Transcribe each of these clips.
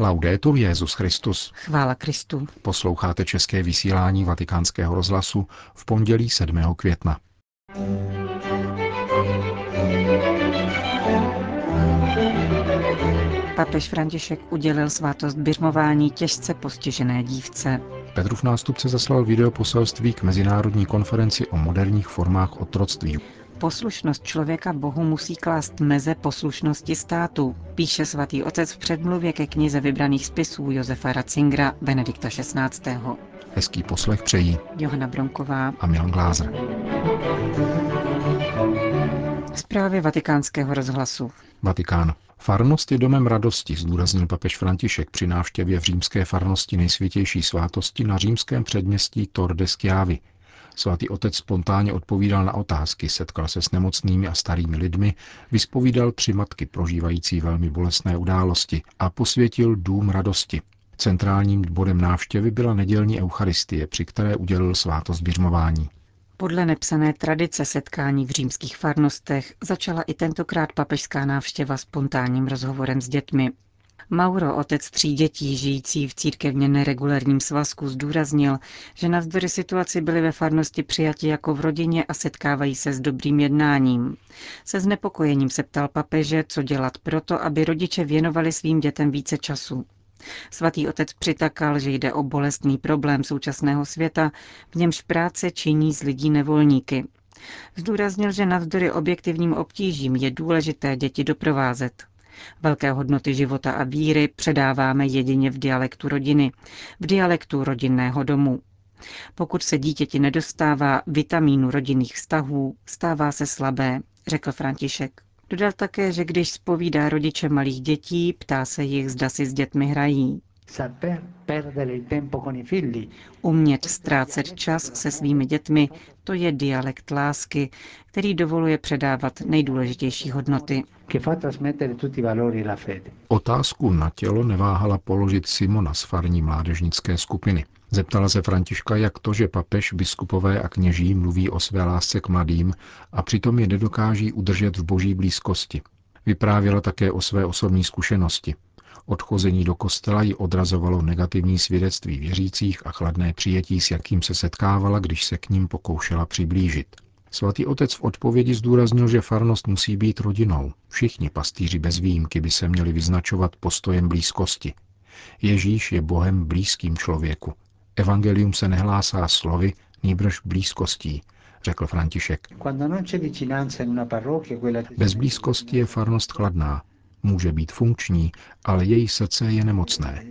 Laudetur Jezus Christus. Chvála Kristu. Posloucháte české vysílání Vatikánského rozhlasu v pondělí 7. května. Papež František udělil svátost běžmování těžce postižené dívce. Petrův nástupce zaslal video poselství k mezinárodní konferenci o moderních formách otroctví. Poslušnost člověka Bohu musí klást meze poslušnosti státu, píše svatý otec v předmluvě ke knize vybraných spisů Josefa Ratzingra Benedikta XVI. Hezký poslech přejí Johana Bronková a Milan Glázer. Zprávy vatikánského rozhlasu. Vatikán. Farnost je domem radosti, zdůraznil papež František při návštěvě v římské farnosti nejsvětější svátosti na římském předměstí Tor de Schiavi. Svatý otec spontánně odpovídal na otázky, setkal se s nemocnými a starými lidmi, vyspovídal tři matky prožívající velmi bolestné události a posvětil dům radosti. Centrálním bodem návštěvy byla nedělní eucharistie, při které udělil svátost běžmování. Podle nepsané tradice setkání v římských farnostech začala i tentokrát papežská návštěva spontánním rozhovorem s dětmi. Mauro, otec tří dětí, žijící v církevně neregulárním svazku, zdůraznil, že navzdory situaci byli ve farnosti přijati jako v rodině a setkávají se s dobrým jednáním. Se znepokojením se ptal papeže, co dělat proto, aby rodiče věnovali svým dětem více času. Svatý otec přitakal, že jde o bolestný problém současného světa, v němž práce činí z lidí nevolníky. Zdůraznil, že navzdory objektivním obtížím je důležité děti doprovázet. Velké hodnoty života a víry předáváme jedině v dialektu rodiny, v dialektu rodinného domu. Pokud se dítěti nedostává vitamínu rodinných vztahů, stává se slabé, řekl František. Dodal také, že když spovídá rodiče malých dětí, ptá se jich, zda si s dětmi hrají. Umět ztrácet čas se svými dětmi, to je dialekt lásky, který dovoluje předávat nejdůležitější hodnoty. Otázku na tělo neváhala položit Simona z farní mládežnické skupiny. Zeptala se Františka, jak to, že papež, biskupové a kněží mluví o své lásce k mladým a přitom je nedokáží udržet v boží blízkosti. Vyprávěla také o své osobní zkušenosti. Odchození do kostela ji odrazovalo negativní svědectví věřících a chladné přijetí, s jakým se setkávala, když se k ním pokoušela přiblížit. Svatý otec v odpovědi zdůraznil, že farnost musí být rodinou. Všichni pastýři bez výjimky by se měli vyznačovat postojem blízkosti. Ježíš je Bohem blízkým člověku. Evangelium se nehlásá slovy, nýbrž blízkostí, řekl František. Bez blízkosti je farnost chladná. Může být funkční, ale její srdce je nemocné.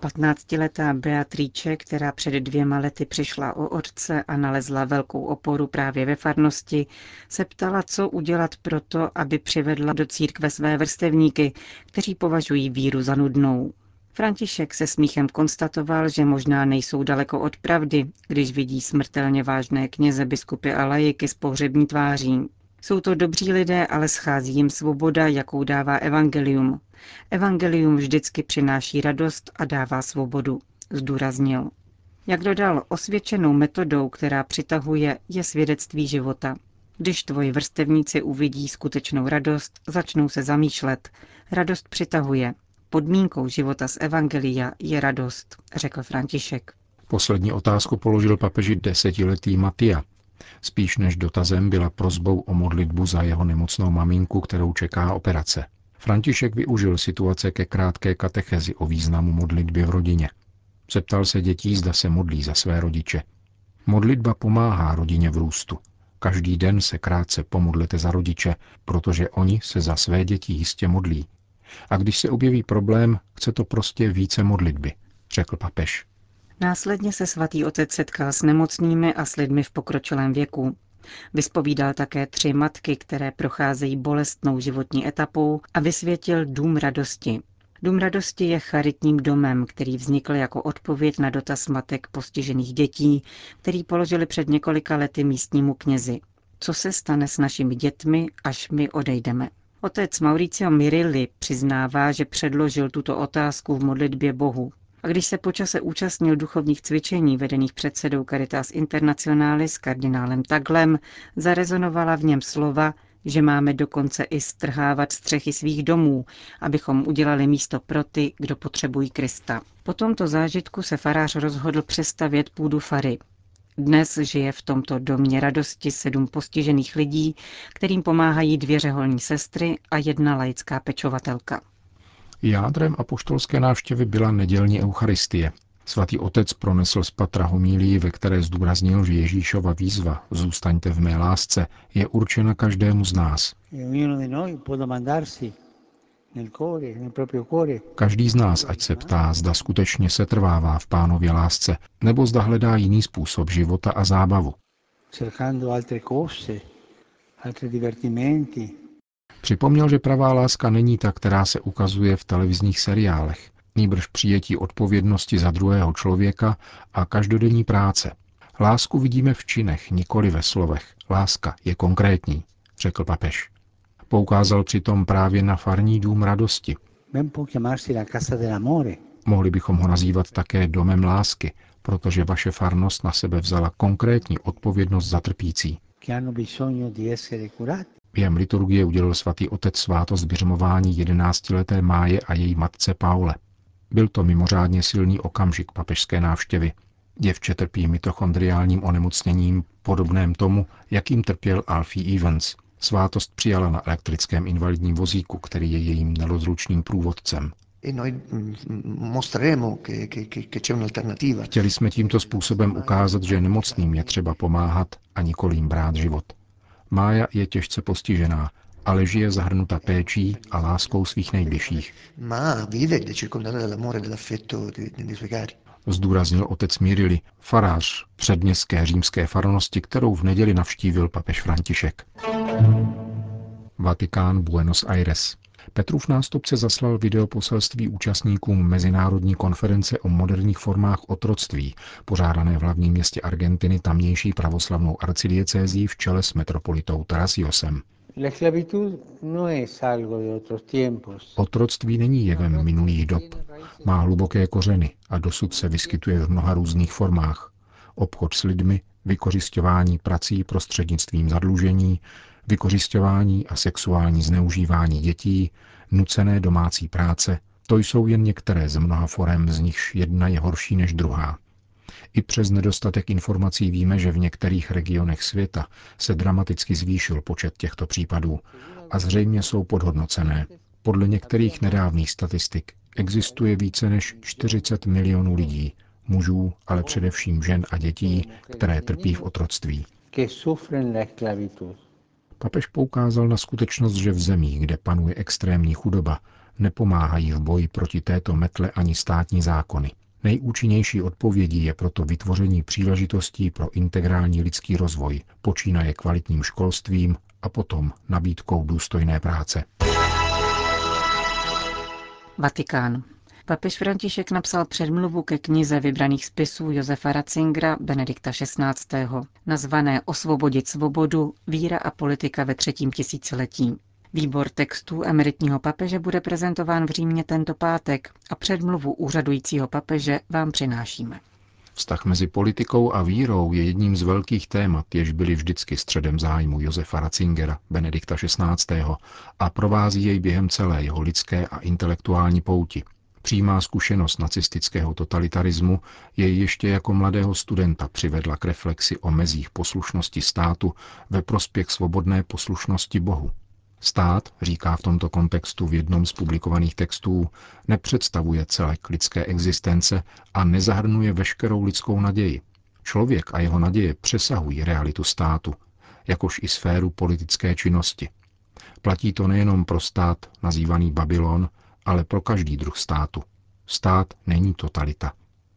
Patnáctiletá Beatrice, která před dvěma lety přišla o otce a nalezla velkou oporu právě ve farnosti, se ptala, co udělat proto, aby přivedla do církve své vrstevníky, kteří považují víru za nudnou. František se smíchem konstatoval, že možná nejsou daleko od pravdy, když vidí smrtelně vážné kněze, biskupy a lajiky s pohřební tváří. Jsou to dobří lidé, ale schází jim svoboda, jakou dává evangelium. Evangelium vždycky přináší radost a dává svobodu, zdůraznil. Jak dodal, osvědčenou metodou, která přitahuje, je svědectví života. Když tvoji vrstevníci uvidí skutečnou radost, začnou se zamýšlet. Radost přitahuje. Podmínkou života z Evangelia je radost, řekl František. Poslední otázku položil papeži desetiletý Matia. Spíš než dotazem byla prozbou o modlitbu za jeho nemocnou maminku, kterou čeká operace. František využil situace ke krátké katechezi o významu modlitby v rodině. Zeptal se dětí, zda se modlí za své rodiče. Modlitba pomáhá rodině v růstu. Každý den se krátce pomodlete za rodiče, protože oni se za své děti jistě modlí. A když se objeví problém, chce to prostě více modlitby, řekl papež. Následně se svatý otec setkal s nemocnými a s lidmi v pokročilém věku. Vyspovídal také tři matky, které procházejí bolestnou životní etapou a vysvětil Dům radosti. Dům radosti je charitním domem, který vznikl jako odpověď na dotaz matek postižených dětí, který položili před několika lety místnímu knězi. Co se stane s našimi dětmi, až my odejdeme? Otec Mauricio Mirilli přiznává, že předložil tuto otázku v modlitbě Bohu. A když se počase účastnil duchovních cvičení vedených předsedou Caritas Internationalis kardinálem Taglem, zarezonovala v něm slova že máme dokonce i strhávat střechy svých domů, abychom udělali místo pro ty, kdo potřebují Krista. Po tomto zážitku se farář rozhodl přestavět půdu fary. Dnes žije v tomto domě radosti sedm postižených lidí, kterým pomáhají dvě řeholní sestry a jedna laická pečovatelka. Jádrem apoštolské návštěvy byla nedělní eucharistie. Svatý otec pronesl z patra homílii, ve které zdůraznil, že Ježíšova výzva Zůstaňte v mé lásce je určena každému z nás. Každý z nás, ať se ptá, zda skutečně se trvává v pánově lásce, nebo zda hledá jiný způsob života a zábavu. Připomněl, že pravá láska není ta, která se ukazuje v televizních seriálech, nýbrž přijetí odpovědnosti za druhého člověka a každodenní práce. Lásku vidíme v činech, nikoli ve slovech. Láska je konkrétní, řekl papež. Poukázal přitom právě na farní dům radosti. Mohli bychom ho nazývat také domem lásky, protože vaše farnost na sebe vzala konkrétní odpovědnost za trpící. Během liturgie udělil svatý otec svátost běžmování 11-leté Máje a její matce Paule. Byl to mimořádně silný okamžik papežské návštěvy. Děvče trpí mitochondriálním onemocněním podobném tomu, jakým trpěl Alfie Evans – Svátost přijala na elektrickém invalidním vozíku, který je jejím nerozlučným průvodcem. Chtěli jsme tímto způsobem ukázat, že nemocným je třeba pomáhat a nikolím brát život. Mája je těžce postižená, ale žije zahrnuta péčí a láskou svých nejbližších. Zdůraznil otec Mirili, farář předměstské římské farnosti, kterou v neděli navštívil papež František. Vatikán Buenos Aires. Petrův nástupce zaslal videoposelství účastníkům Mezinárodní konference o moderních formách otroctví, pořádané v hlavním městě Argentiny tamnější pravoslavnou arcidiecézí v čele s metropolitou Tarasiosem. No otroctví není jevem minulých dob. Má hluboké kořeny a dosud se vyskytuje v mnoha různých formách. Obchod s lidmi, vykořišťování prací prostřednictvím zadlužení, vykořišťování a sexuální zneužívání dětí, nucené domácí práce, to jsou jen některé z mnoha forem, z nichž jedna je horší než druhá. I přes nedostatek informací víme, že v některých regionech světa se dramaticky zvýšil počet těchto případů a zřejmě jsou podhodnocené. Podle některých nedávných statistik existuje více než 40 milionů lidí, mužů, ale především žen a dětí, které trpí v otroctví. Papež poukázal na skutečnost, že v zemích, kde panuje extrémní chudoba, nepomáhají v boji proti této metle ani státní zákony. Nejúčinnější odpovědí je proto vytvoření příležitostí pro integrální lidský rozvoj, počínaje kvalitním školstvím a potom nabídkou důstojné práce. Vatikán. Papež František napsal předmluvu ke knize vybraných spisů Josefa Ratzingera Benedikta XVI. nazvané Osvobodit svobodu, víra a politika ve třetím tisíciletí. Výbor textů emeritního papeže bude prezentován v Římě tento pátek a předmluvu úřadujícího papeže vám přinášíme. Vztah mezi politikou a vírou je jedním z velkých témat, jež byly vždycky středem zájmu Josefa Ratzingera, Benedikta XVI. a provází jej během celé jeho lidské a intelektuální pouti – Přímá zkušenost nacistického totalitarismu jej ještě jako mladého studenta přivedla k reflexi o mezích poslušnosti státu ve prospěch svobodné poslušnosti Bohu. Stát, říká v tomto kontextu v jednom z publikovaných textů, nepředstavuje celek lidské existence a nezahrnuje veškerou lidskou naději. Člověk a jeho naděje přesahují realitu státu, jakož i sféru politické činnosti. Platí to nejenom pro stát nazývaný Babylon, ale pro každý druh státu. Stát není totalita.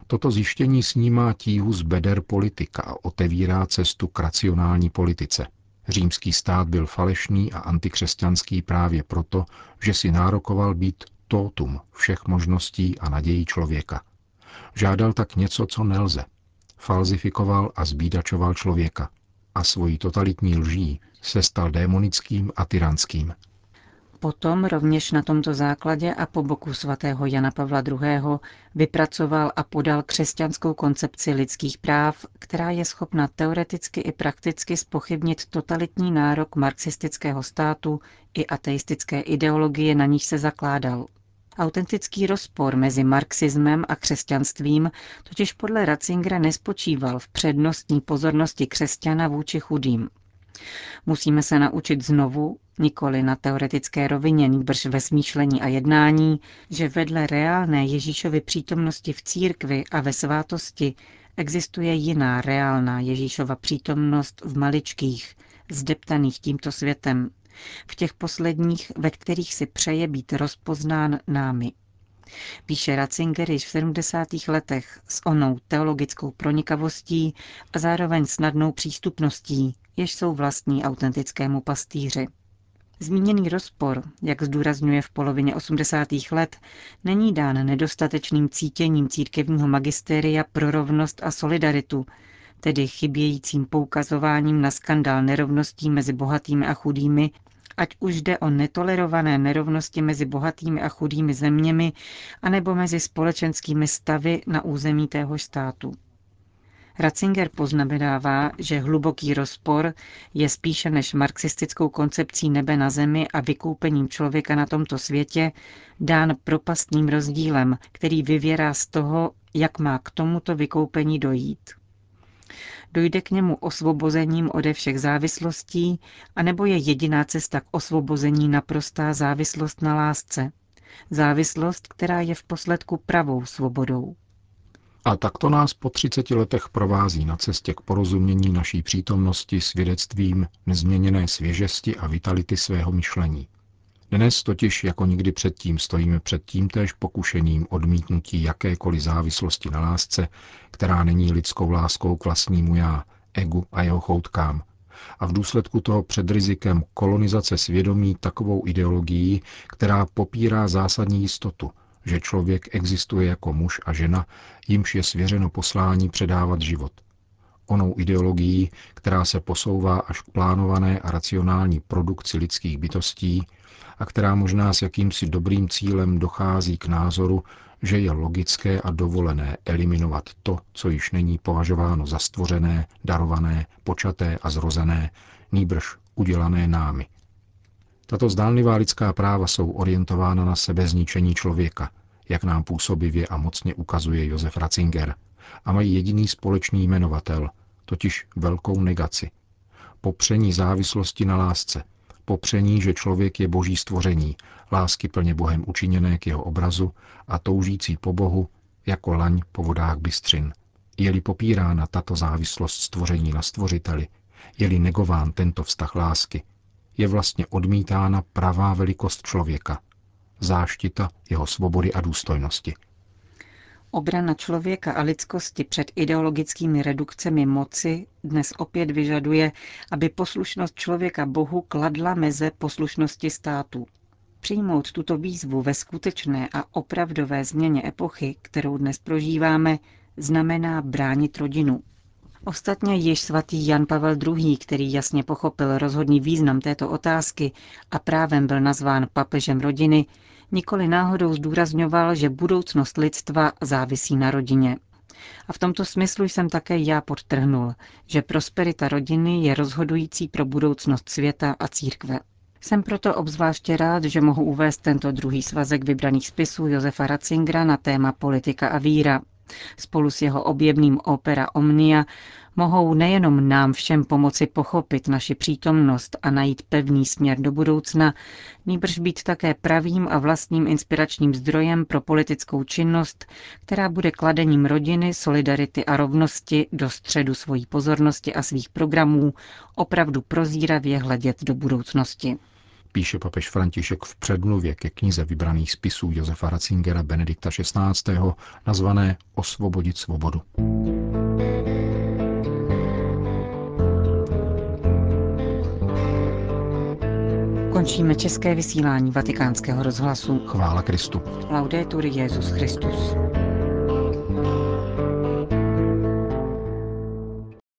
Toto zjištění snímá tíhu z beder politika a otevírá cestu k racionální politice. Římský stát byl falešný a antikřesťanský právě proto, že si nárokoval být totum všech možností a nadějí člověka. Žádal tak něco, co nelze. Falzifikoval a zbídačoval člověka. A svojí totalitní lží se stal démonickým a tyranským. Potom rovněž na tomto základě a po boku svatého Jana Pavla II. vypracoval a podal křesťanskou koncepci lidských práv, která je schopna teoreticky i prakticky spochybnit totalitní nárok marxistického státu i ateistické ideologie, na níž se zakládal. Autentický rozpor mezi marxismem a křesťanstvím totiž podle Ratzingera nespočíval v přednostní pozornosti křesťana vůči chudým. Musíme se naučit znovu, nikoli na teoretické rovině, nýbrž ve smýšlení a jednání, že vedle reálné Ježíšovy přítomnosti v církvi a ve svátosti existuje jiná reálná Ježíšova přítomnost v maličkých, zdeptaných tímto světem, v těch posledních, ve kterých si přeje být rozpoznán námi. Píše Ratzinger již v 70. letech s onou teologickou pronikavostí a zároveň snadnou přístupností, jež jsou vlastní autentickému pastýři. Zmíněný rozpor, jak zdůrazňuje v polovině 80. let, není dán nedostatečným cítěním církevního magistéria pro rovnost a solidaritu, tedy chybějícím poukazováním na skandál nerovností mezi bohatými a chudými, ať už jde o netolerované nerovnosti mezi bohatými a chudými zeměmi, anebo mezi společenskými stavy na území téhož státu. Ratzinger poznamenává, že hluboký rozpor je spíše než marxistickou koncepcí nebe na zemi a vykoupením člověka na tomto světě dán propastným rozdílem, který vyvěrá z toho, jak má k tomuto vykoupení dojít. Dojde k němu osvobozením ode všech závislostí, anebo je jediná cesta k osvobození naprostá závislost na lásce. Závislost, která je v posledku pravou svobodou. A takto nás po 30 letech provází na cestě k porozumění naší přítomnosti svědectvím nezměněné svěžesti a vitality svého myšlení. Dnes totiž jako nikdy předtím stojíme před tím též pokušením odmítnutí jakékoliv závislosti na lásce, která není lidskou láskou k vlastnímu já, egu a jeho choutkám, a v důsledku toho před rizikem kolonizace svědomí takovou ideologií, která popírá zásadní jistotu, že člověk existuje jako muž a žena, jimž je svěřeno poslání předávat život. Onou ideologií, která se posouvá až k plánované a racionální produkci lidských bytostí a která možná s jakýmsi dobrým cílem dochází k názoru, že je logické a dovolené eliminovat to, co již není považováno za stvořené, darované, počaté a zrozené, nýbrž udělané námi – tato zdánlivá lidská práva jsou orientována na sebezničení člověka, jak nám působivě a mocně ukazuje Josef Ratzinger, a mají jediný společný jmenovatel, totiž velkou negaci. Popření závislosti na lásce, popření, že člověk je boží stvoření, lásky plně Bohem učiněné k jeho obrazu a toužící po Bohu jako laň po vodách bystřin. Je-li popírána tato závislost stvoření na stvořiteli, je-li negován tento vztah lásky, je vlastně odmítána pravá velikost člověka, záštita jeho svobody a důstojnosti. Obrana člověka a lidskosti před ideologickými redukcemi moci dnes opět vyžaduje, aby poslušnost člověka Bohu kladla meze poslušnosti státu. Přijmout tuto výzvu ve skutečné a opravdové změně epochy, kterou dnes prožíváme, znamená bránit rodinu, Ostatně již svatý Jan Pavel II., který jasně pochopil rozhodný význam této otázky a právem byl nazván papežem rodiny, nikoli náhodou zdůrazňoval, že budoucnost lidstva závisí na rodině. A v tomto smyslu jsem také já podtrhnul, že prosperita rodiny je rozhodující pro budoucnost světa a církve. Jsem proto obzvláště rád, že mohu uvést tento druhý svazek vybraných spisů Josefa Ratzingera na téma politika a víra, spolu s jeho objevným opera Omnia mohou nejenom nám všem pomoci pochopit naši přítomnost a najít pevný směr do budoucna, nýbrž být také pravým a vlastním inspiračním zdrojem pro politickou činnost, která bude kladením rodiny, solidarity a rovnosti do středu svojí pozornosti a svých programů opravdu prozíravě hledět do budoucnosti píše papež František v předmluvě ke knize vybraných spisů Josefa Ratzingera Benedikta XVI. nazvané Osvobodit svobodu. Končíme české vysílání vatikánského rozhlasu. Chvála Kristu. Laudetur Jezus Christus.